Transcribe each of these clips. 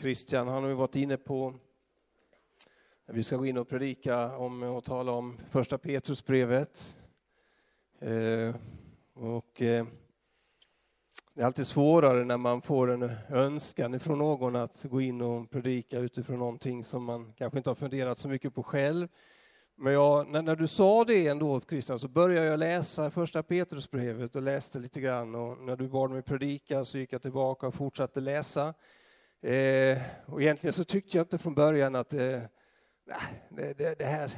Christian han har ju varit inne på vi ska gå in och predika om och tala om första Petrusbrevet. Eh, och eh, det är alltid svårare när man får en önskan från någon att gå in och predika utifrån någonting som man kanske inte har funderat så mycket på själv. Men jag, när, när, du sa det ändå, Christian, så började jag läsa första Petrusbrevet och läste lite grann. Och när du bad mig predika så gick jag tillbaka och fortsatte läsa. Eh, och egentligen så tyckte jag inte från början att eh, det, det, det, här,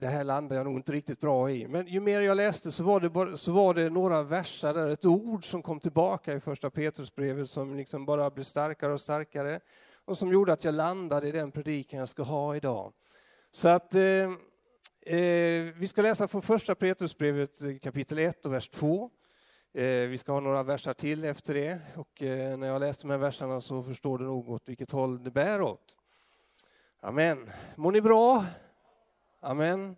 det, här landar jag nog inte riktigt bra i. Men ju mer jag läste så var det, bara, så var det några verser, där, ett ord som kom tillbaka i första Petrusbrevet som liksom bara blev starkare och starkare och som gjorde att jag landade i den predikan jag ska ha idag. Så att eh, eh, vi ska läsa från första Petrusbrevet eh, kapitel 1 och vers 2. Eh, vi ska ha några versar till efter det och eh, när jag läst de här verserna så förstår du nog åt vilket håll det bär åt. Amen. Mår ni bra? Amen.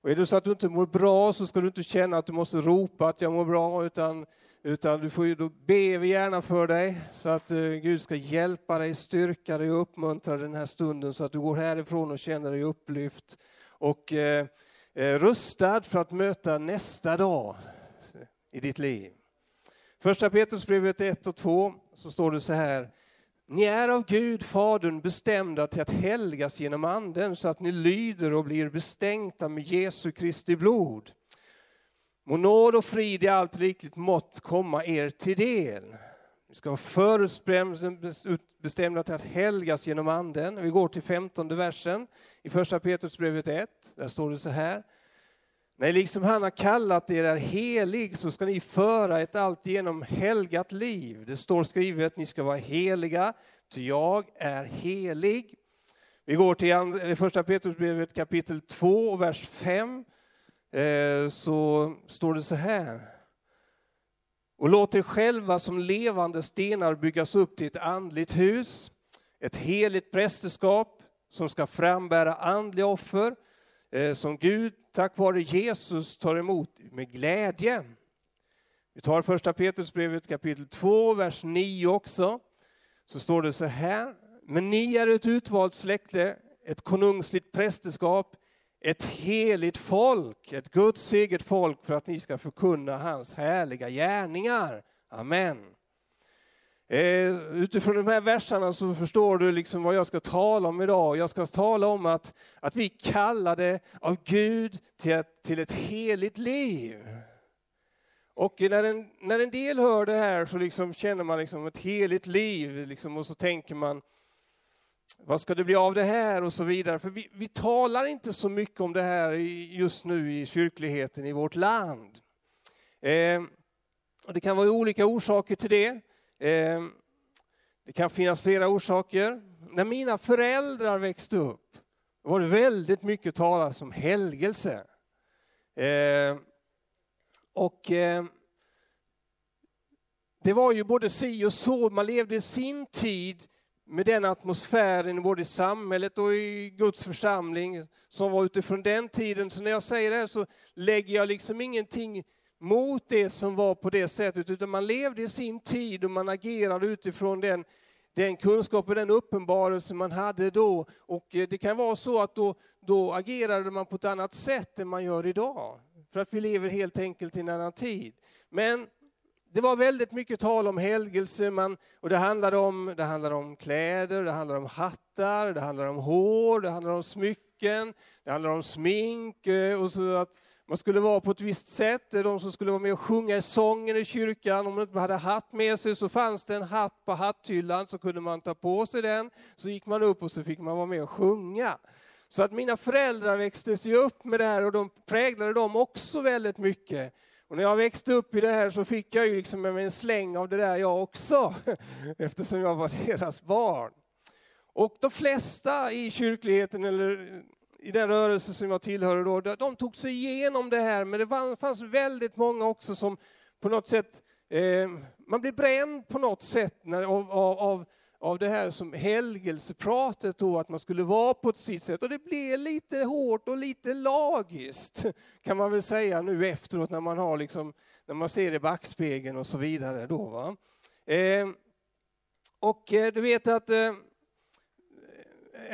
Och är det så att du inte mår bra så ska du inte känna att du måste ropa att jag mår bra utan, utan du får ju, då ber vi gärna för dig så att eh, Gud ska hjälpa dig, styrka dig och uppmuntra dig den här stunden så att du går härifrån och känner dig upplyft och eh, rustad för att möta nästa dag i ditt liv. Första Petrusbrevet 1 och 2 så står det så här ni är av Gud, Fadern, bestämda till att helgas genom Anden så att ni lyder och blir bestänkta med Jesu Kristi blod. Må nåd och frid i allt rikligt mått komma er till del. Ni ska vara förutbestämda till att helgas genom Anden. Vi går till femtonde versen i första Petrusbrevet 1. Där står det så här. Nej, liksom han har kallat er är helig så ska ni föra ett alltigenom helgat liv. Det står skrivet, ni ska vara heliga, ty jag är helig. Vi går till första Petrusbrevet kapitel 2, vers 5. Eh, så står det så här. Och låt er själva som levande stenar byggas upp till ett andligt hus, ett heligt prästerskap som ska frambära andliga offer Eh, som Gud tack vare Jesus tar emot med glädje. Vi tar första Petrusbrevet kapitel 2, vers 9 också. Så står det så här. Men ni är ett utvalt släkte, ett konungsligt prästerskap, ett heligt folk, ett Guds eget folk för att ni ska förkunna hans härliga gärningar. Amen. Eh, utifrån de här verserna så förstår du liksom vad jag ska tala om idag. Jag ska tala om att, att vi kallade av Gud till ett, till ett heligt liv. Och när en, när en del hör det här så liksom känner man liksom ett heligt liv liksom, och så tänker man vad ska det bli av det här och så vidare. För vi, vi talar inte så mycket om det här just nu i kyrkligheten i vårt land. Eh, och det kan vara olika orsaker till det. Eh, det kan finnas flera orsaker. När mina föräldrar växte upp var det väldigt mycket talas om helgelse. Eh, och eh, det var ju både si och så, man levde i sin tid med den atmosfären både i samhället och i Guds församling som var utifrån den tiden. Så när jag säger det här så lägger jag liksom ingenting mot det som var på det sättet, utan man levde i sin tid och man agerade utifrån den, den kunskap och den uppenbarelse man hade då. Och eh, det kan vara så att då, då agerade man på ett annat sätt än man gör idag, för att vi lever helt enkelt i en annan tid. Men det var väldigt mycket tal om helgelse, man, och det handlade om, det handlade om kläder, det handlade om hattar, det handlade om hår, det handlade om smycken, det handlade om smink eh, och så att man skulle vara på ett visst sätt, de som skulle vara med och sjunga i sången i kyrkan, om man inte hade hatt med sig så fanns det en hatt på hatthyllan, så kunde man ta på sig den, så gick man upp och så fick man vara med och sjunga. Så att mina föräldrar växte sig upp med det här och de präglade dem också väldigt mycket. Och när jag växte upp i det här så fick jag ju liksom en släng av det där jag också, eftersom jag var deras barn. Och de flesta i kyrkligheten, eller i den rörelse som jag tillhörde då, de tog sig igenom det här, men det fanns väldigt många också som på något sätt, eh, man blev bränd på något sätt när, av, av, av det här som helgelsepratet då, att man skulle vara på ett sitt sätt. Och det blev lite hårt och lite lagiskt, kan man väl säga nu efteråt när man har liksom, när man ser i backspegeln och så vidare då. Va? Eh, och eh, du vet att eh,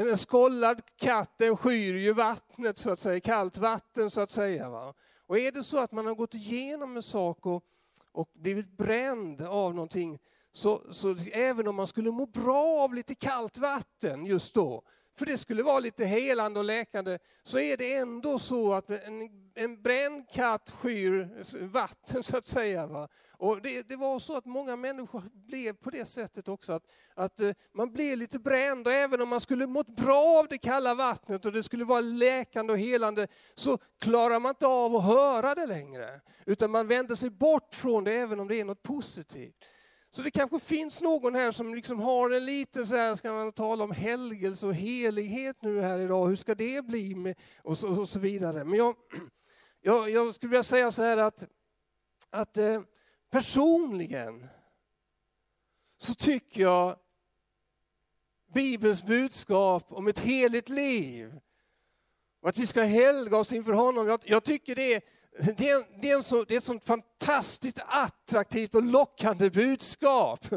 en skållad katt den skyr ju vattnet, så att säga, kallt vatten så att säga. Va? Och är det så att man har gått igenom en sak och, och blivit bränd av någonting, så, så även om man skulle må bra av lite kallt vatten just då, för det skulle vara lite helande och läkande, så är det ändå så att en, en bränd katt skyr vatten så att säga. Va? Och det, det, var så att många människor blev på det sättet också, att, att eh, man blev lite bränd och även om man skulle mått bra av det kalla vattnet och det skulle vara läkande och helande, så klarar man inte av att höra det längre. Utan man vänder sig bort från det även om det är något positivt. Så det kanske finns någon här som liksom har en lite så här, ska man tala om helgelse och helighet nu här idag, hur ska det bli? Med, och, så, och så vidare. Men jag, jag, jag skulle vilja säga så här att, att eh, personligen så tycker jag Bibelns budskap om ett heligt liv och att vi ska helga oss inför honom, jag, jag tycker det är det är, det, är en så, det är ett sånt fantastiskt attraktivt och lockande budskap.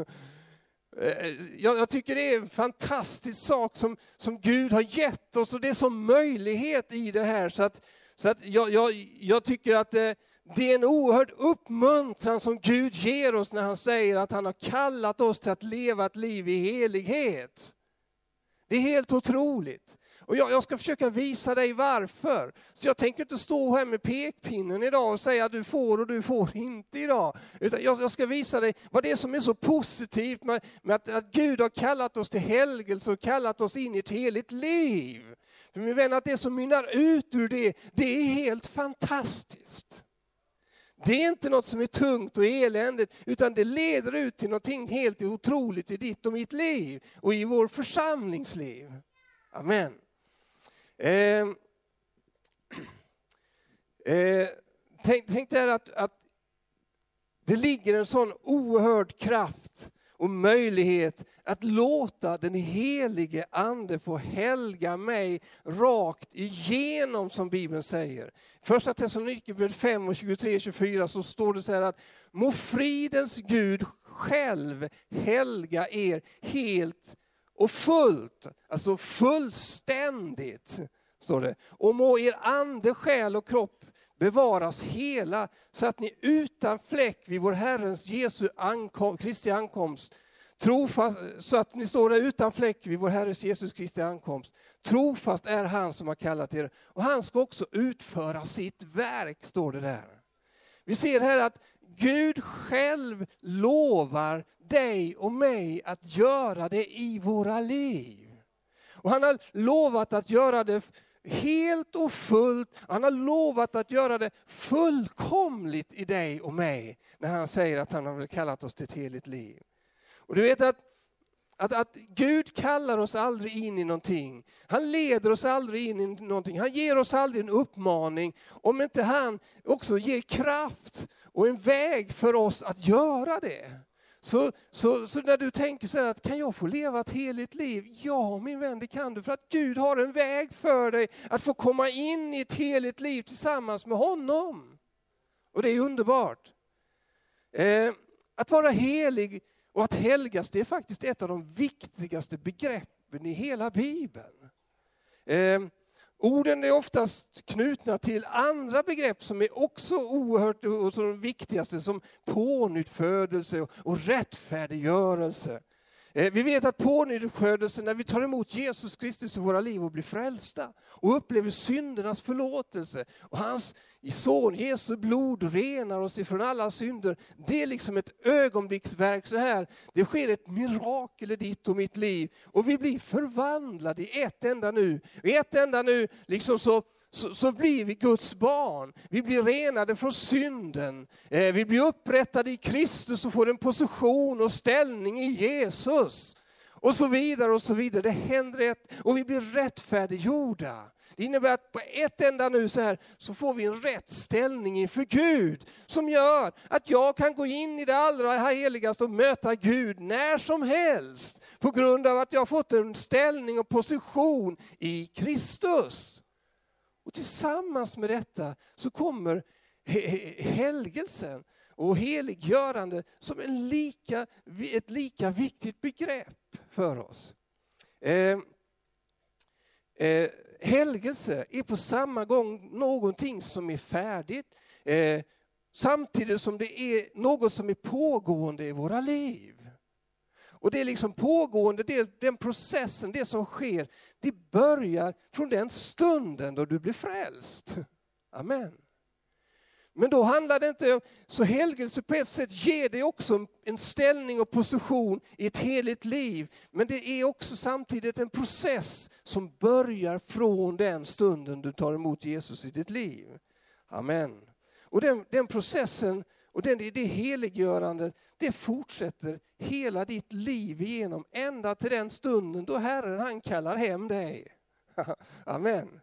Eh, jag, jag, tycker det är en fantastisk sak som, som Gud har gett oss och det är som möjlighet i det här. Så att, så att jag, jag, jag tycker att det, det är en oerhörd uppmuntran som Gud ger oss när han säger att han har kallat oss till att leva ett liv i helighet. Det är helt otroligt. Och jag, jag, ska försöka visa dig varför. Så jag tänker inte stå här med pekpinnen idag och säga att du får och du får inte idag. Utan jag, jag ska visa dig vad det är som är så positivt med, med att, att, Gud har kallat oss till helgelse och kallat oss in i ett heligt liv. För min vän, att det som mynnar ut ur det, det är helt fantastiskt. Det är inte något som är tungt och eländigt, utan det leder ut till någonting helt otroligt i ditt och mitt liv och i vår församlingsliv. Amen. Eh, eh, tänk, tänk där att, att det ligger en sån oerhörd kraft och möjlighet att låta den helige Ande få helga mig rakt igenom, som Bibeln säger. Första Thessalonikerbrevet 5 och 23-24 så står det så här att må fridens Gud själv helga er helt och fullt, alltså fullständigt, står det. Och må er ande, själ och kropp bevaras hela så att ni utan fläck vid vår Herrens Jesu ankom, Kristi ankomst trofast, så att ni står där utan fläck vid vår Herres Jesus Kristi ankomst. Trofast är han som har kallat er och han ska också utföra sitt verk, står det där. Vi ser här att Gud själv lovar dig och mig att göra det i våra liv. Och han har lovat att göra det helt och fullt. Han har lovat att göra det fullkomligt i dig och mig när han säger att han har kallat oss till ett heligt liv. Och du vet att, att, att Gud kallar oss aldrig in i någonting. Han leder oss aldrig in i någonting. Han ger oss aldrig en uppmaning om inte han också ger kraft och en väg för oss att göra det. Så, så, så, när du tänker så här att kan jag få leva ett heligt liv? Ja min vän, det kan du för att Gud har en väg för dig att få komma in i ett heligt liv tillsammans med honom. Och det är underbart. Eh, att vara helig och att helgas, det är faktiskt ett av de viktigaste begreppen i hela Bibeln. Eh, Orden är oftast knutna till andra begrepp som är också oerhört och som de viktigaste som pånyttfödelse och rättfärdiggörelse. Eh, vi vet att pånyttfödelsen, när vi tar emot Jesus Kristus i våra liv och blir frälsta och upplever syndernas förlåtelse och hans son Jesu blod renar oss ifrån alla synder. Det är liksom ett ögonblicksverk så här. Det sker ett mirakel i ditt och mitt liv och vi blir förvandlade i ett enda nu. I ett enda nu liksom så så, så, blir vi Guds barn. Vi blir renade från synden. Eh, vi blir upprättade i Kristus och får en position och ställning i Jesus. Och så vidare och så vidare. Det händer ett och vi blir rättfärdiggjorda. Det innebär att på ett enda nu så här så får vi en rätt ställning inför Gud som gör att jag kan gå in i det allra heligaste och möta Gud när som helst på grund av att jag fått en ställning och position i Kristus. Och tillsammans med detta så kommer helgelsen. och heliggörande som en lika, ett lika viktigt begrepp för oss. Eh, eh, helgelse är på samma gång någonting som är färdigt, eh, samtidigt som det är något som är pågående i våra liv. Och det är liksom pågående, det, den processen, det som sker, det börjar från den stunden då du blir frälst. Amen. Men då handlar det inte om, så helgelse på ett sätt ger dig också en ställning och position i ett heligt liv. Men det är också samtidigt en process som börjar från den stunden du tar emot Jesus i ditt liv. Amen. Och den, den processen och det, det heliggörandet, det fortsätter hela ditt liv igenom, ända till den stunden då Herren han kallar hem dig. Amen.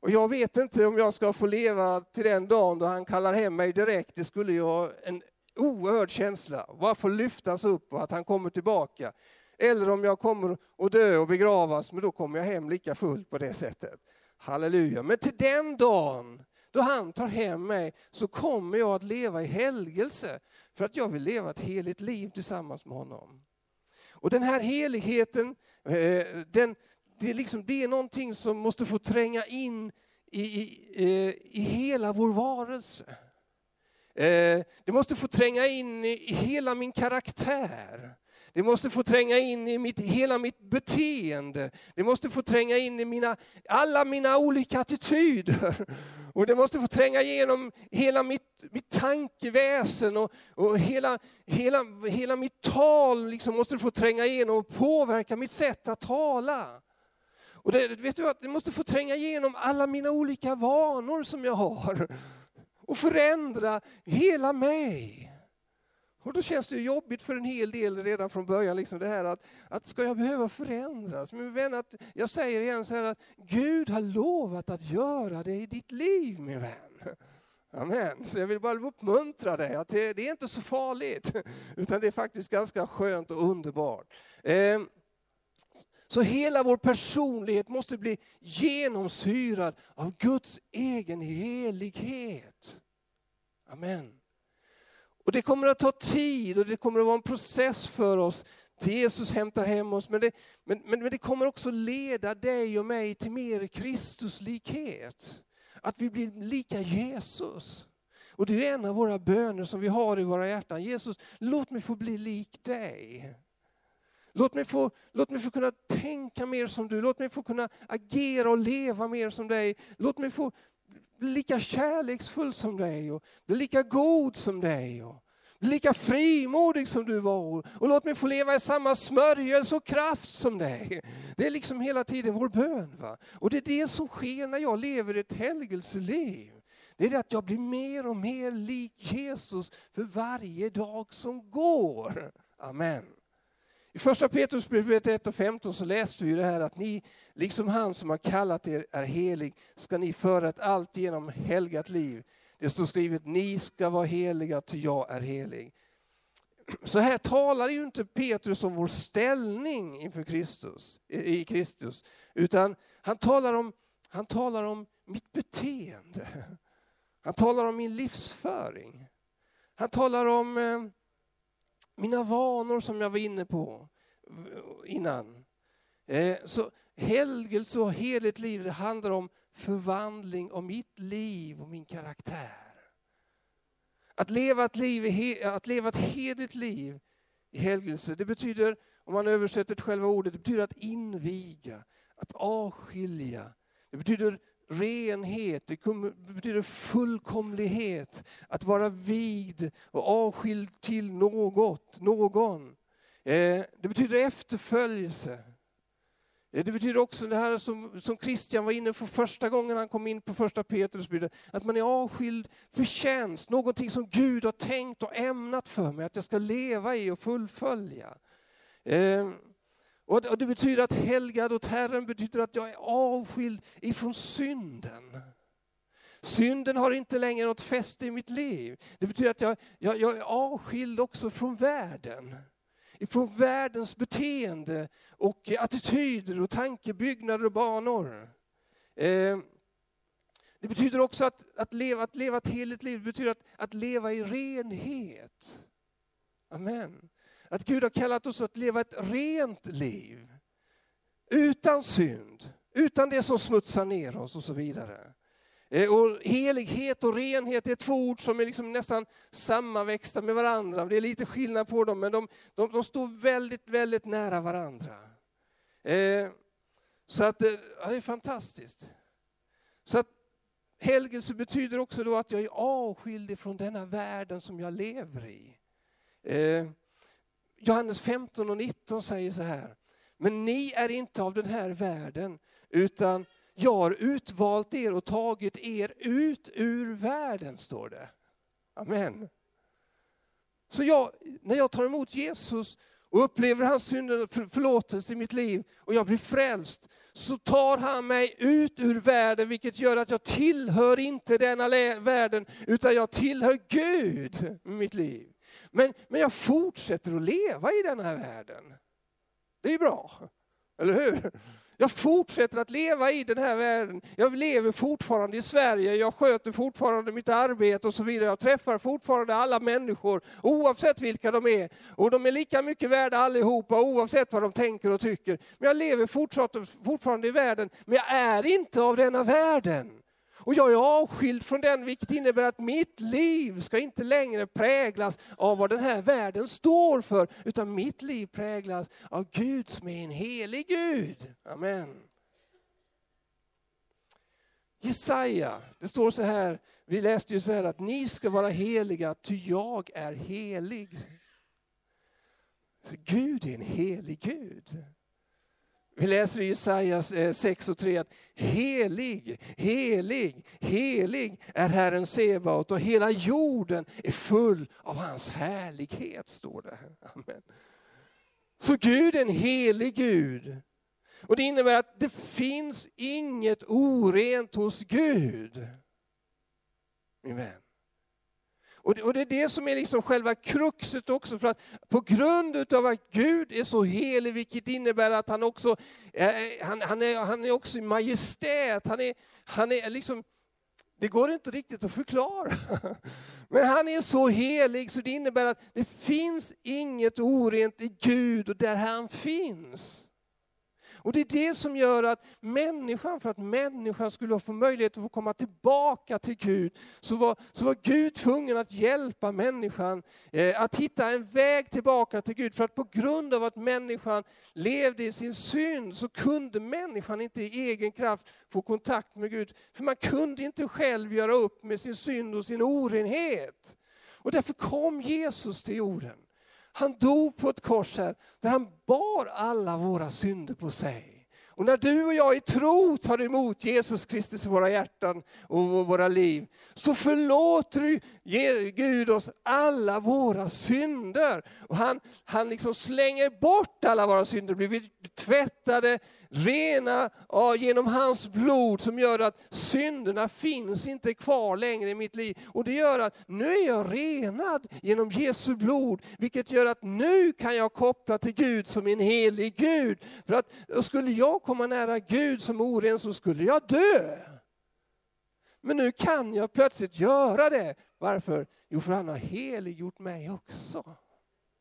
Och jag vet inte om jag ska få leva till den dagen då han kallar hem mig direkt. Det skulle ju vara en oerhörd känsla. Bara få lyftas upp och att han kommer tillbaka. Eller om jag kommer att dö och begravas, men då kommer jag hem lika fullt på det sättet. Halleluja. Men till den dagen då han tar hem mig så kommer jag att leva i helgelse för att jag vill leva ett heligt liv tillsammans med honom. Och den här heligheten, eh, den, det, är liksom, det är någonting som måste få tränga in i, i, eh, i hela vår varelse. Eh, det måste få tränga in i hela min karaktär. Det måste få tränga in i mitt, hela mitt beteende. Det måste få tränga in i mina, alla mina olika attityder. Och det måste få tränga igenom hela mitt, mitt tankeväsen och, och hela, hela, hela mitt tal liksom måste få tränga igenom och påverka mitt sätt att tala. Och det, vet du att det måste få tränga igenom alla mina olika vanor som jag har och förändra hela mig. Och då känns det jobbigt för en hel del redan från början, liksom det här att, att ska jag behöva förändras? Men vän, att jag säger igen så här att Gud har lovat att göra det i ditt liv min vän. Amen. Så jag vill bara uppmuntra dig att det, det är inte så farligt, utan det är faktiskt ganska skönt och underbart. Eh, så hela vår personlighet måste bli genomsyrad av Guds egen helighet. Amen. Och det kommer att ta tid och det kommer att vara en process för oss till Jesus hämtar hem oss. Men det, men, men, men det kommer också leda dig och mig till mer Kristuslikhet. Att vi blir lika Jesus. Och det är en av våra böner som vi har i våra hjärtan. Jesus, låt mig få bli lik dig. Låt mig, få, låt mig få kunna tänka mer som du, låt mig få kunna agera och leva mer som dig. Låt mig få bli lika kärleksfull som dig och bli lika god som dig. Och bli lika frimodig som du var och låt mig få leva i samma smörjelse och kraft som dig. Det är liksom hela tiden vår bön. Va? Och det är det som sker när jag lever ett helgelseliv. Det är det att jag blir mer och mer lik Jesus för varje dag som går. Amen. I första Petrusbrevet 1 och 15 så läste vi det här att ni, liksom han som har kallat er är helig, ska ni föra ett alltigenom helgat liv. Det står skrivet, ni ska vara heliga ty jag är helig. Så här talar ju inte Petrus om vår ställning inför Kristus, i Kristus, utan han talar om, han talar om mitt beteende. Han talar om min livsföring. Han talar om eh, mina vanor som jag var inne på innan. Eh, så helgelse och heligt liv det handlar om förvandling av mitt liv och min karaktär. Att leva ett, liv, att leva ett heligt liv i helgelse, det betyder, om man översätter själva ordet, det betyder att inviga, att avskilja. Det betyder renhet, det betyder fullkomlighet, att vara vid och avskild till något, någon. Eh, det betyder efterföljelse. Eh, det betyder också det här som, som Christian var inne på första gången han kom in på första Petrus, att man är avskild för tjänst, någonting som Gud har tänkt och ämnat för mig, att jag ska leva i och fullfölja. Eh, och det betyder att helgad åt Herren betyder att jag är avskild ifrån synden. Synden har inte längre något fäste i mitt liv. Det betyder att jag, jag, jag är avskild också från världen. Ifrån världens beteende och attityder och tankebyggnader och banor. Eh, Det betyder också att, att, leva, att leva ett heligt liv, det betyder att, att leva i renhet. Amen. Att Gud har kallat oss att leva ett rent liv. Utan synd, utan det som smutsar ner oss och så vidare. Eh, och helighet och renhet är två ord som är liksom nästan sammanväxta med varandra. Det är lite skillnad på dem, men de, de, de står väldigt, väldigt nära varandra. Eh, så att, eh, ja, det är fantastiskt. Så att helgelse betyder också då att jag är avskild från denna världen som jag lever i. Eh, Johannes 15 och 19 säger så här. Men ni är inte av den här världen, utan jag har utvalt er och tagit er ut ur världen, står det. Amen. Så jag, när jag tar emot Jesus och upplever hans synder förlåtelse i mitt liv och jag blir frälst, så tar han mig ut ur världen, vilket gör att jag tillhör inte denna världen, utan jag tillhör Gud med mitt liv. Men, men jag fortsätter att leva i den här världen. Det är bra, eller hur? Jag fortsätter att leva i den här världen. Jag lever fortfarande i Sverige, jag sköter fortfarande mitt arbete och så vidare. Jag träffar fortfarande alla människor, oavsett vilka de är. Och de är lika mycket värda allihopa, oavsett vad de tänker och tycker. Men jag lever fortfarande i världen, men jag är inte av denna världen. Och jag är avskild från den, vilket innebär att mitt liv ska inte längre präglas av vad den här världen står för, utan mitt liv präglas av Gud som är en helig Gud. Amen. Jesaja, det står så här, vi läste ju så här att ni ska vara heliga, ty jag är helig. Så Gud är en helig Gud. Vi läser i Jesaja eh, 6 och 3 att helig, helig, helig är Herren Sebaot och hela jorden är full av hans härlighet, står det. Amen. Så Gud är en helig Gud. Och det innebär att det finns inget orent hos Gud. Min vän. Och det, och det är det som är liksom själva kruxet också, för att på grund av att Gud är så helig, vilket innebär att han också eh, han, han, är, han är också i majestät, han är, han är liksom det går inte riktigt att förklara. Men han är så helig så det innebär att det finns inget orent i Gud och där han finns. Och det är det som gör att människan, för att människan skulle få möjlighet att få komma tillbaka till Gud, så var, så var Gud tvungen att hjälpa människan eh, att hitta en väg tillbaka till Gud. För att på grund av att människan levde i sin synd så kunde människan inte i egen kraft få kontakt med Gud. För man kunde inte själv göra upp med sin synd och sin orenhet. Och därför kom Jesus till jorden. Han dog på ett kors här, där han bar alla våra synder på sig. Och när du och jag i tro tar emot Jesus Kristus i våra hjärtan och våra liv, så förlåter Gud oss alla våra synder. Och han, han liksom slänger bort alla våra synder, blir tvättade, rena genom hans blod som gör att synderna finns inte kvar längre i mitt liv. Och det gör att nu är jag renad genom Jesu blod, vilket gör att nu kan jag koppla till Gud som en helig Gud. För att skulle jag komma nära Gud som oren så skulle jag dö. Men nu kan jag plötsligt göra det. Varför? Jo, för han har heliggjort mig också.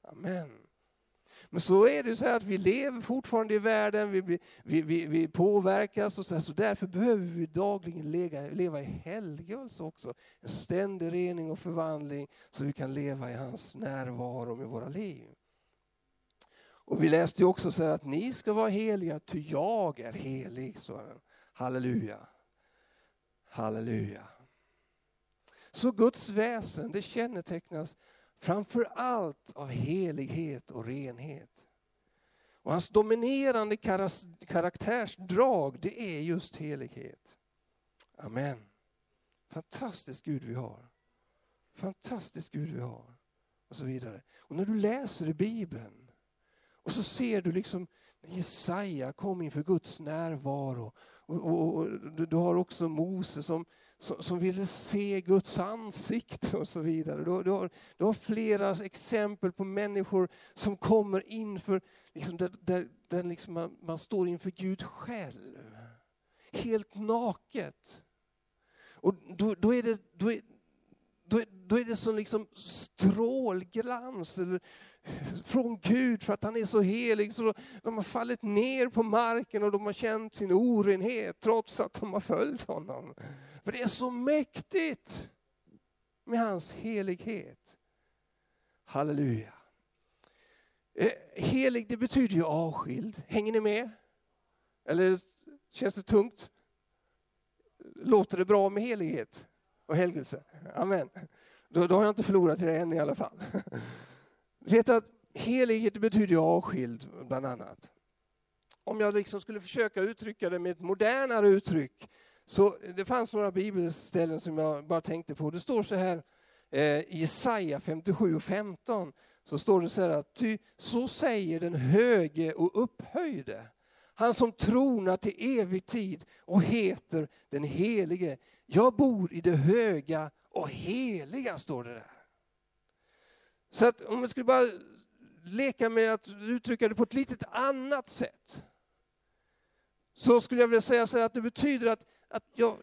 Amen. Men så är det så att vi lever fortfarande i världen, vi, vi, vi, vi påverkas och så, här, så därför behöver vi dagligen leva, leva i helgelse också. En ständig rening och förvandling så vi kan leva i hans närvaro med våra liv. Och vi läste också så att ni ska vara heliga, ty jag är helig. Så Halleluja. Halleluja. Så Guds väsen det kännetecknas framför allt av helighet och renhet. Och hans dominerande karaktärsdrag det är just helighet. Amen. Fantastisk Gud vi har. Fantastisk Gud vi har. Och så vidare. Och när du läser i Bibeln och så ser du liksom när Jesaja kom inför Guds närvaro. Och, och, och du har också Mose som, som, ville se Guds ansikte och så vidare. Du, du, har, du har flera exempel på människor som kommer inför, liksom där, där, där liksom man, man står inför Gud själv. Helt naket. Och då, då är det, då är, då är, då är det som liksom strålglans eller, från Gud för att han är så helig. Så de har fallit ner på marken och de har känt sin orenhet trots att de har följt honom. För det är så mäktigt med hans helighet. Halleluja. Eh, helig, det betyder ju avskild. Hänger ni med? Eller känns det tungt? Låter det bra med helighet och helgelse? Amen. Då, då har jag inte förlorat det än i alla fall. Vet att helighet betyder ju avskild, bland annat. Om jag liksom skulle försöka uttrycka det med ett modernare uttryck, så det fanns några bibelställen som jag bara tänkte på. Det står så här eh, i Jesaja 57 och 15, så står det så här att ty så säger den höge och upphöjde, han som tronar till evig tid och heter den helige. Jag bor i det höga och heliga, står det där. Så att om vi skulle bara leka med att uttrycka det på ett litet annat sätt, så skulle jag vilja säga så att det betyder att, att jag,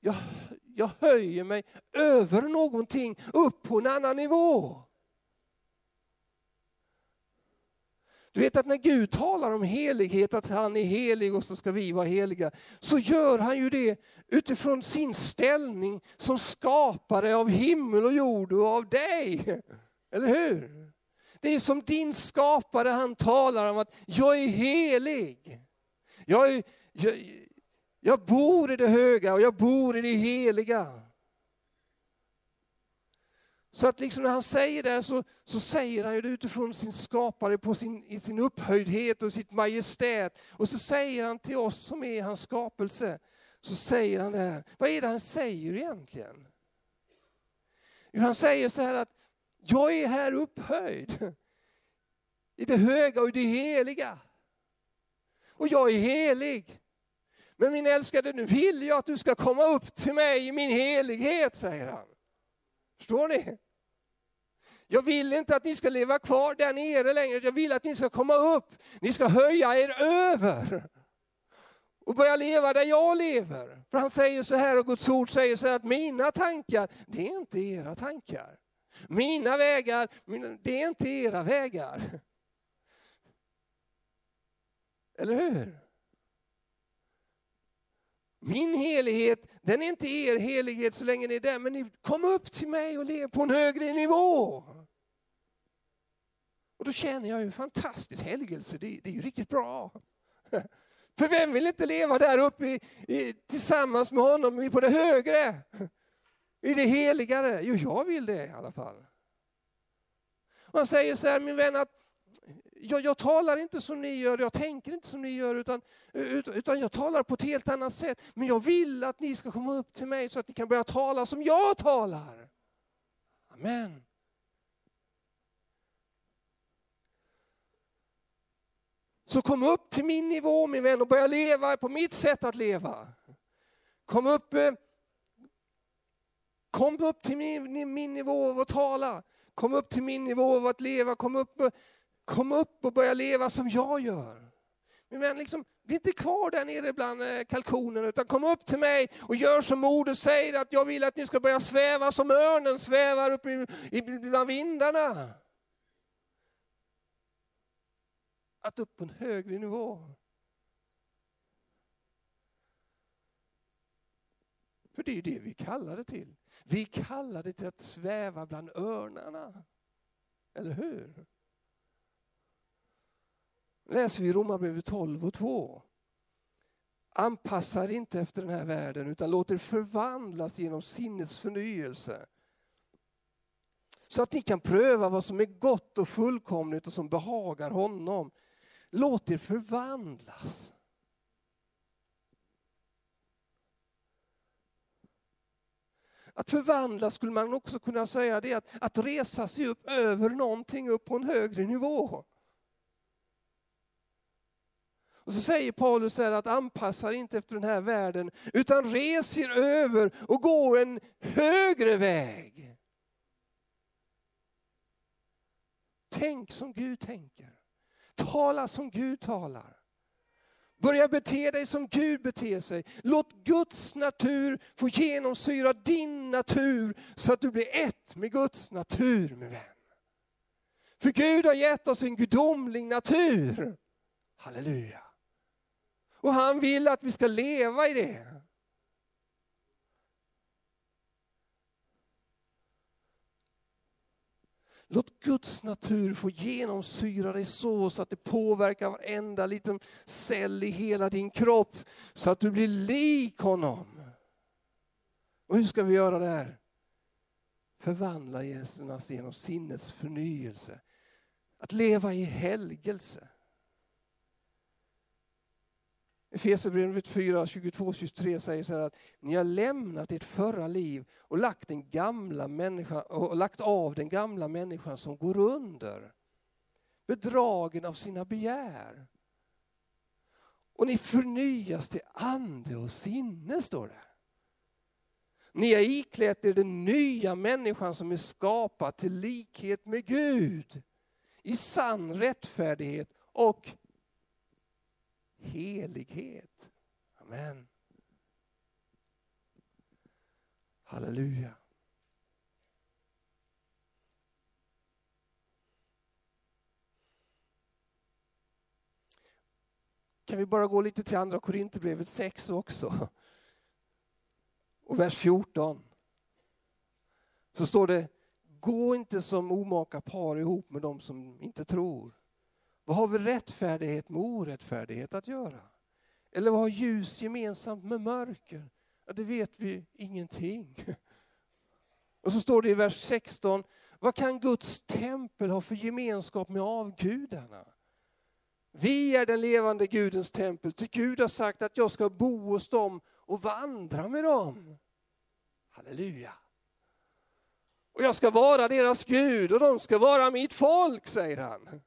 jag, jag höjer mig över någonting, upp på en annan nivå. Du vet att när Gud talar om helighet, att han är helig och så ska vi vara heliga, så gör han ju det utifrån sin ställning som skapare av himmel och jord och av dig. Eller hur? Det är som din skapare, han talar om att jag är helig. Jag, är, jag, jag bor i det höga och jag bor i det heliga. Så att liksom när han säger det så, så säger han det utifrån sin skapare på sin, i sin upphöjdhet och sitt majestät. Och så säger han till oss som är hans skapelse, så säger han det här. Vad är det han säger egentligen? Jo, han säger så här att jag är här upphöjd i det höga och i det heliga. Och jag är helig. Men min älskade, nu vill jag att du ska komma upp till mig i min helighet, säger han. Förstår ni? Jag vill inte att ni ska leva kvar där nere längre, jag vill att ni ska komma upp. Ni ska höja er över och börja leva där jag lever. För han säger så här, och Guds ord säger så här att mina tankar, det är inte era tankar. Mina vägar, det är inte era vägar. Eller hur? Min helighet, den är inte er helighet så länge ni är där, men ni kom upp till mig och lev på en högre nivå. Och då känner jag ju fantastisk helgelse, det, det är ju riktigt bra. För vem vill inte leva där uppe i, i, tillsammans med honom på det högre? I det heligare? Jo, jag vill det i alla fall. Och han säger så här, min vän, att jag, jag, talar inte som ni gör, jag tänker inte som ni gör, utan, utan jag talar på ett helt annat sätt. Men jag vill att ni ska komma upp till mig så att ni kan börja tala som jag talar. Amen. Så kom upp till min nivå min vän och börja leva på mitt sätt att leva. Kom upp, eh, kom upp till min, min nivå av att tala. Kom upp till min nivå av att leva. Kom upp, eh, kom upp och börja leva som jag gör. Min vän, liksom, bli inte kvar där nere bland kalkonen, kalkonerna utan kom upp till mig och gör som moder säger att jag vill att ni ska börja sväva som örnen svävar upp bland vindarna. att upp på en högre nivå. För det är ju det vi kallar det till. Vi kallar det till att sväva bland örnarna. Eller hur? Läser vi i Romarbrevet 12 och 2. Anpassa er inte efter den här världen utan låt er förvandlas genom sinnets förnyelse. Så att ni kan pröva vad som är gott och fullkomligt och som behagar honom. Låt er förvandlas. Att förvandlas skulle man också kunna säga det att, att resa sig upp över någonting upp på en högre nivå. Och så säger Paulus här att anpassa er inte efter den här världen utan res er över och gå en högre väg. Tänk som Gud tänker. Tala som Gud talar. Börja bete dig som Gud beter sig. Låt Guds natur få genomsyra din natur så att du blir ett med Guds natur, min vän. För Gud har gett oss en gudomlig natur. Halleluja. Och han vill att vi ska leva i det. Låt Guds natur få genomsyra dig så, så att det påverkar varenda liten cell i hela din kropp, så att du blir lik honom. Och hur ska vi göra det här? Förvandla Jesus genom sinnets förnyelse. Att leva i helgelse. Efesierbrevet 4, 22-23 säger så här att ni har lämnat ert förra liv och lagt, den gamla människa, och lagt av den gamla människan som går under. Bedragen av sina begär. Och ni förnyas till ande och sinne, står det. Ni har iklätt er den nya människan som är skapad till likhet med Gud i sann rättfärdighet och helighet. Amen. Halleluja. Kan vi bara gå lite till andra Korinthierbrevet 6 också? Och vers 14. Så står det, gå inte som omaka par ihop med de som inte tror. Vad har vi rättfärdighet med orättfärdighet att göra? Eller vad har ljus gemensamt med mörker? Ja, det vet vi ingenting. Och så står det i vers 16, vad kan Guds tempel ha för gemenskap med avgudarna? Vi är den levande Gudens tempel, ty Gud har sagt att jag ska bo hos dem och vandra med dem. Halleluja. Och jag ska vara deras Gud och de ska vara mitt folk, säger han.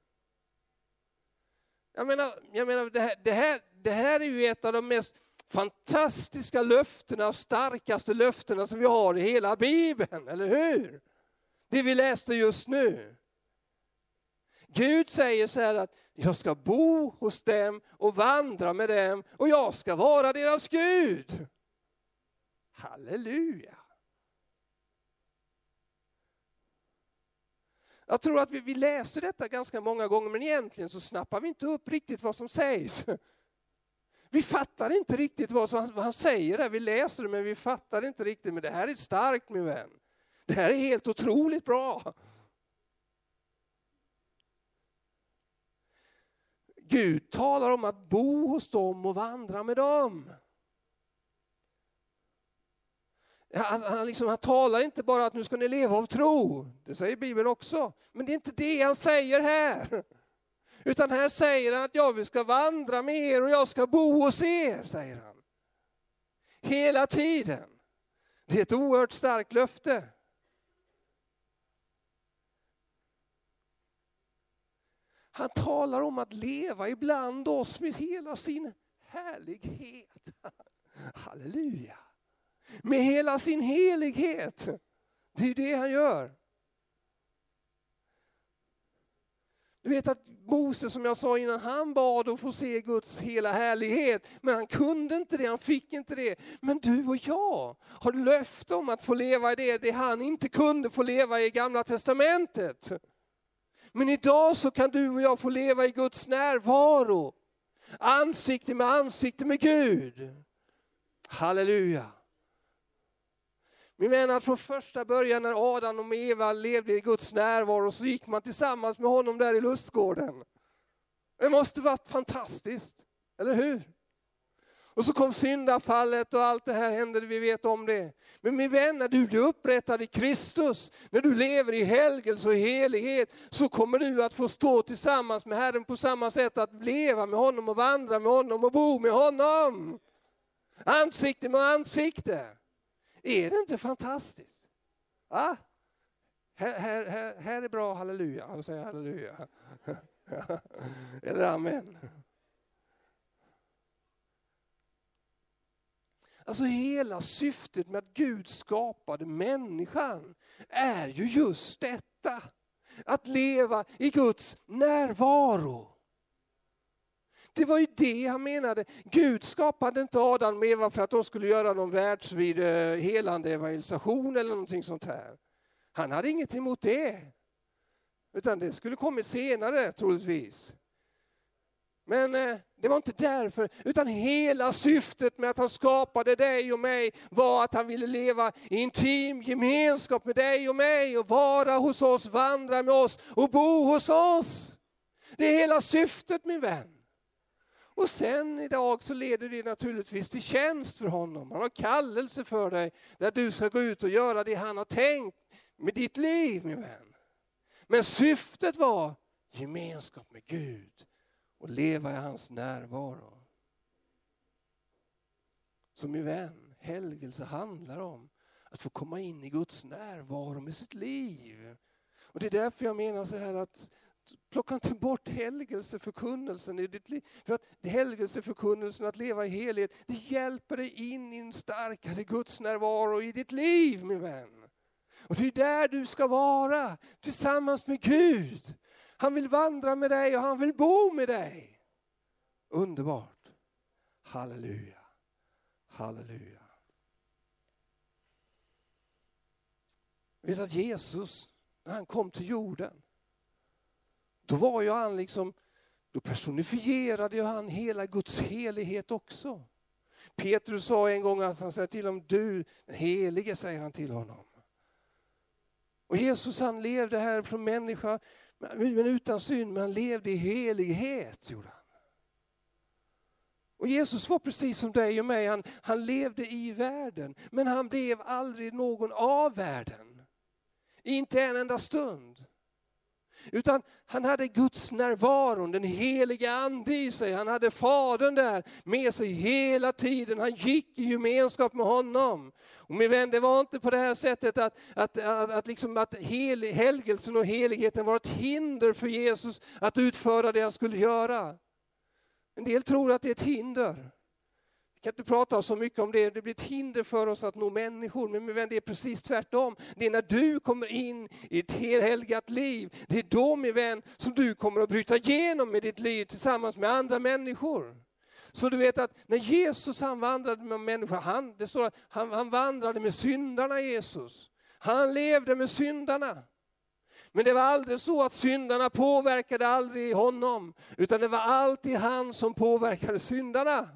Jag menar, jag menar det, här, det, här, det här är ju ett av de mest fantastiska löftena, starkaste löftena som vi har i hela Bibeln, eller hur? Det vi läste just nu. Gud säger så här att jag ska bo hos dem och vandra med dem och jag ska vara deras Gud. Halleluja! Jag tror att vi, vi läser detta ganska många gånger men egentligen så snappar vi inte upp riktigt vad som sägs. Vi fattar inte riktigt vad, som, vad han säger där. Vi läser det men vi fattar inte riktigt. Men det här är starkt min vän. Det här är helt otroligt bra. Gud talar om att bo hos dem och vandra med dem. Han, han, liksom, han talar inte bara att nu ska ni leva av tro, det säger Bibeln också. Men det är inte det han säger här. Utan här säger han att jag vi ska vandra med er och jag ska bo hos er, säger han. Hela tiden. Det är ett oerhört starkt löfte. Han talar om att leva ibland oss med hela sin härlighet. Halleluja med hela sin helighet. Det är det han gör. Du vet att Mose, som jag sa innan, han bad att få se Guds hela härlighet, men han kunde inte det, han fick inte det. Men du och jag har löfte om att få leva i det, det han inte kunde få leva i Gamla Testamentet. Men idag så kan du och jag få leva i Guds närvaro, ansikte med ansikte med Gud. Halleluja. Vi menar att från första början när Adam och Eva levde i Guds närvaro så gick man tillsammans med honom där i lustgården. Det måste varit fantastiskt, eller hur? Och så kom syndafallet och allt det här hände, vi vet om det. Men min vän, när du blir upprättad i Kristus, när du lever i helgelse och helighet, så kommer du att få stå tillsammans med Herren på samma sätt, att leva med honom och vandra med honom och bo med honom. Ansikte med ansikte. Är det inte fantastiskt? Ah, här, här, här, här är bra, halleluja. Och säger halleluja. Eller amen. Alltså hela syftet med att Gud skapade människan är ju just detta. Att leva i Guds närvaro. Det var ju det han menade. Gud skapade inte Adam och Eva för att de skulle göra någon världsvid eh, helande evangelisation eller någonting sånt här. Han hade inget emot det. Utan det skulle kommit senare troligtvis. Men eh, det var inte därför, utan hela syftet med att han skapade dig och mig var att han ville leva i intim gemenskap med dig och mig och vara hos oss, vandra med oss och bo hos oss. Det är hela syftet min vän. Och sen idag så leder det naturligtvis till tjänst för honom. Han har kallelse för dig där du ska gå ut och göra det han har tänkt med ditt liv min vän. Men syftet var gemenskap med Gud och leva i hans närvaro. Så min vän, helgelse handlar om att få komma in i Guds närvaro med sitt liv. Och Det är därför jag menar så här att plocka inte bort helgelseförkunnelsen i ditt liv. För att helgelseförkunnelsen, att leva i helhet, det hjälper dig in i en starkare Guds närvaro i ditt liv min vän. Och det är där du ska vara, tillsammans med Gud. Han vill vandra med dig och han vill bo med dig. Underbart. Halleluja. Halleluja. Vet att Jesus, när han kom till jorden, då var ju han liksom, då personifierade ju han hela Guds helighet också. Petrus sa en gång att han säger till honom, du den helige, säger han till honom. Och Jesus han levde här från människa, men utan synd, men han levde i helighet. Gjorde han. Och Jesus var precis som dig och mig, han, han levde i världen, men han blev aldrig någon av världen. Inte en enda stund. Utan han hade Guds närvaro, den heliga ande i sig. Han hade Fadern där med sig hela tiden. Han gick i gemenskap med honom. Och min vän, det var inte på det här sättet att, att, att, att, liksom att hel, helgelsen och heligheten var ett hinder för Jesus att utföra det han skulle göra. En del tror att det är ett hinder kan inte prata så mycket om det, det blir ett hinder för oss att nå människor. Men min vän, det är precis tvärtom. Det är när du kommer in i ett helgat liv, det är då min vän som du kommer att bryta igenom med ditt liv tillsammans med andra människor. Så du vet att när Jesus han vandrade med människor, han, det står att han, han vandrade med syndarna Jesus. Han levde med syndarna. Men det var aldrig så att syndarna påverkade aldrig honom, utan det var alltid han som påverkade syndarna.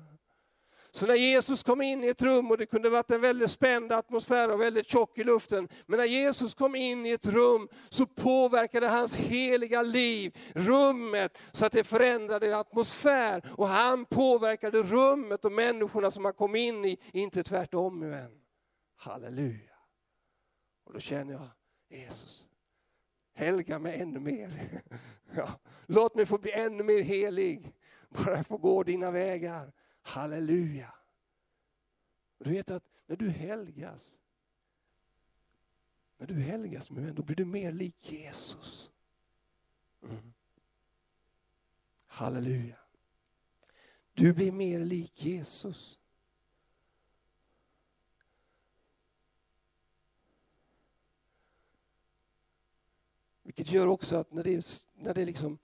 Så när Jesus kom in i ett rum, och det kunde varit en väldigt spänd atmosfär och väldigt tjock i luften, men när Jesus kom in i ett rum så påverkade hans heliga liv rummet så att det förändrade atmosfär och han påverkade rummet och människorna som han kom in i, inte tvärtom min vän. Halleluja. Och då känner jag, Jesus, helga mig ännu mer. Ja, låt mig få bli ännu mer helig, bara jag får gå dina vägar. Halleluja! Du vet att när du helgas, när du helgas min vän, då blir du mer lik Jesus. Mm. Halleluja! Du blir mer lik Jesus. Vilket gör också att när det, när det liksom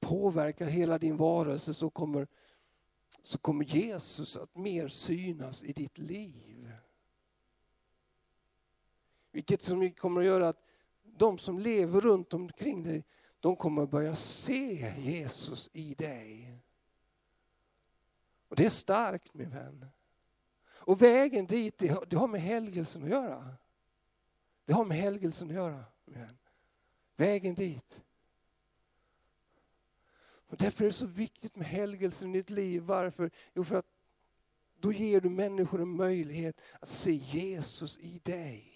påverkar hela din varelse så kommer så kommer Jesus att mer synas i ditt liv. Vilket som kommer att göra att de som lever runt omkring dig, de kommer att börja se Jesus i dig. Och Det är starkt min vän. Och vägen dit, det har med helgelsen att göra. Det har med helgelsen att göra. Min vän. Vägen dit. Och därför är det så viktigt med helgelsen i ditt liv. Varför? Jo, för att då ger du människor en möjlighet att se Jesus i dig.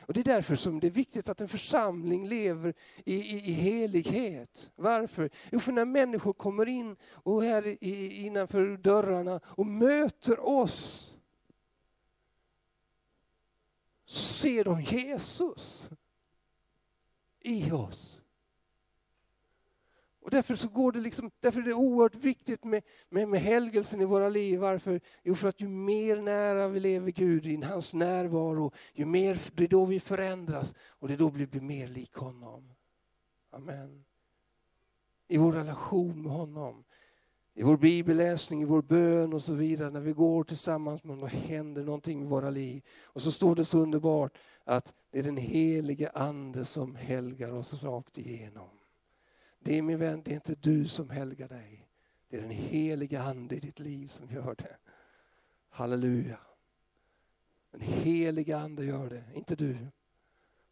Och Det är därför som det är viktigt att en församling lever i, i, i helighet. Varför? Jo, för när människor kommer in och här i, innanför dörrarna och möter oss så ser de Jesus i oss. Och därför, så går det liksom, därför är det oerhört viktigt med, med, med helgelsen i våra liv. Varför? Jo, för att ju mer nära vi lever Gud i hans närvaro, ju mer, det är då vi förändras och det är då vi blir mer lik honom. Amen. i vår relation med honom. I vår bibelläsning, i vår bön och så vidare, när vi går tillsammans med honom, då händer någonting i våra liv. Och så står det så underbart att det är den helige Ande som helgar oss rakt igenom. Det är min vän, det är inte du som helgar dig. Det är den helige Ande i ditt liv som gör det. Halleluja. Den helige Ande gör det, inte du.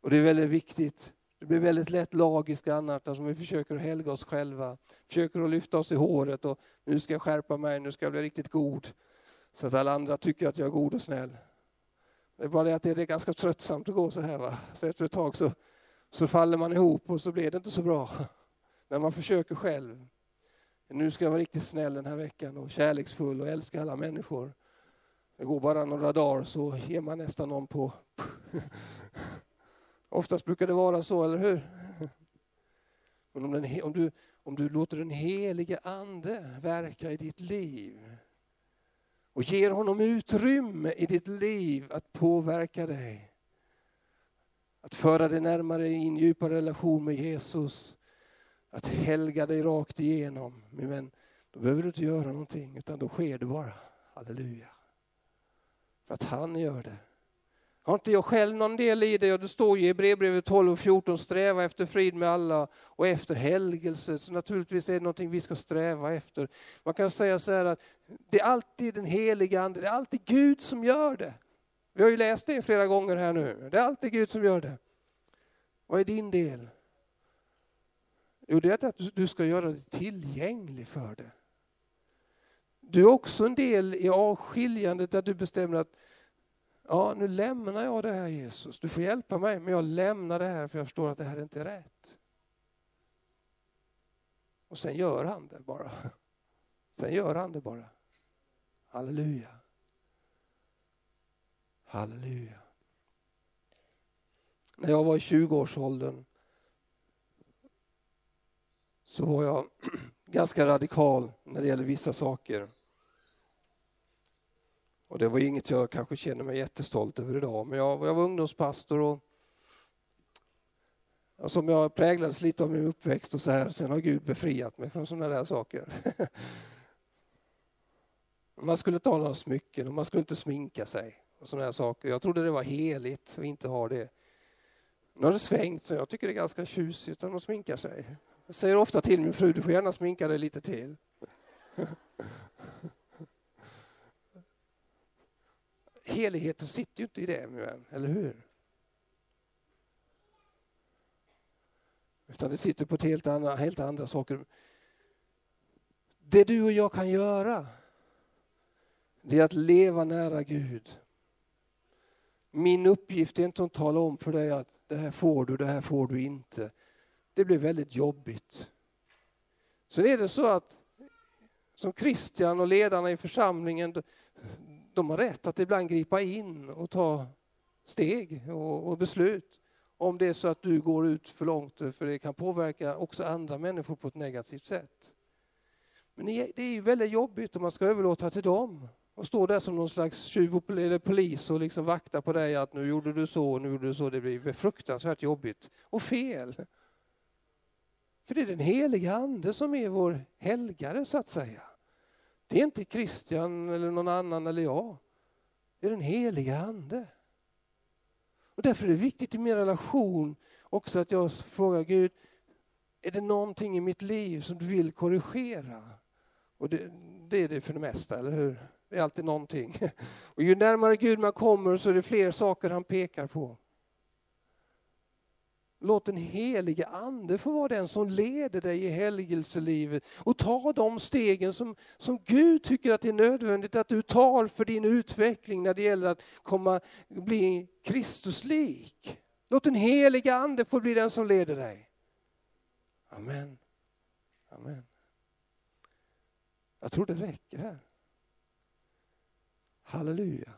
Och det är väldigt viktigt. Det blir väldigt lätt lagiskt annars, alltså vi försöker att helga oss själva. Försöker att lyfta oss i håret och nu ska jag skärpa mig, nu ska jag bli riktigt god. Så att alla andra tycker att jag är god och snäll. Det är bara det att det är ganska tröttsamt att gå så här. Va? Så efter ett tag så, så faller man ihop och så blir det inte så bra. När man försöker själv. Nu ska jag vara riktigt snäll den här veckan och kärleksfull och älska alla människor. Det går bara några dagar så ger man nästan någon på... Oftast brukar det vara så, eller hur? Men om, den, om, du, om du låter den helige Ande verka i ditt liv och ger honom utrymme i ditt liv att påverka dig. Att föra dig närmare i en djupare relation med Jesus. Att helga dig rakt igenom. Min vän, då behöver du inte göra någonting utan då sker det bara. Halleluja. För att han gör det. Har inte jag själv någon del i det? Och det står ju i brevbrevet 12 och 14, sträva efter frid med alla och efter helgelse. Så naturligtvis är det någonting vi ska sträva efter. Man kan säga så här att det är alltid den heliga Ande, det är alltid Gud som gör det. Vi har ju läst det flera gånger här nu. Det är alltid Gud som gör det. Vad är din del? Jo, det är att du ska göra dig tillgänglig för det. Du är också en del i avskiljandet där du bestämmer att ja, nu lämnar jag det här Jesus. Du får hjälpa mig, men jag lämnar det här för jag förstår att det här inte är rätt. Och sen gör han det bara. Sen gör han det bara. Halleluja. Halleluja. När jag var i 20-årsåldern så var jag ganska radikal när det gäller vissa saker. Och det var inget jag kanske känner mig jättestolt över idag, men jag, jag var ungdomspastor och, och som jag präglades lite av min uppväxt och så här, sen har Gud befriat mig från sådana där saker. man skulle ta några smycken och man skulle inte sminka sig och sådana där saker. Jag trodde det var heligt att inte ha det. Nu har det svängt, så jag tycker det är ganska tjusigt att man sminkar sig. Jag säger ofta till min fru, du får gärna sminka dig lite till. Heligheten sitter ju inte i det, min vän, eller hur? Utan det sitter på helt andra, helt andra saker. Det du och jag kan göra, det är att leva nära Gud. Min uppgift är inte att tala om för dig att det här får du, det här får du inte. Det blir väldigt jobbigt. Sen är det så att som Christian och ledarna i församlingen, de har rätt att ibland gripa in och ta steg och, och beslut om det är så att du går ut för långt, för det kan påverka också andra människor på ett negativt sätt. Men det är ju väldigt jobbigt om man ska överlåta till dem och stå där som någon slags tjuv eller polis och liksom vakta på dig att nu gjorde du så, nu gjorde du så. Det blir fruktansvärt jobbigt och fel. För det är den heliga Ande som är vår helgare så att säga. Det är inte Kristian eller någon annan eller jag. Det är den heliga Ande. Och därför är det viktigt i min relation också att jag frågar Gud, är det någonting i mitt liv som du vill korrigera? Och det, det är det för det mesta, eller hur? Det är alltid någonting. Och ju närmare Gud man kommer så är det fler saker han pekar på. Låt den helige Ande få vara den som leder dig i helgelselivet och ta de stegen som, som Gud tycker att det är nödvändigt att du tar för din utveckling när det gäller att komma, bli Kristuslik. Låt den helige Ande få bli den som leder dig. Amen. Amen. Jag tror det räcker här. Halleluja.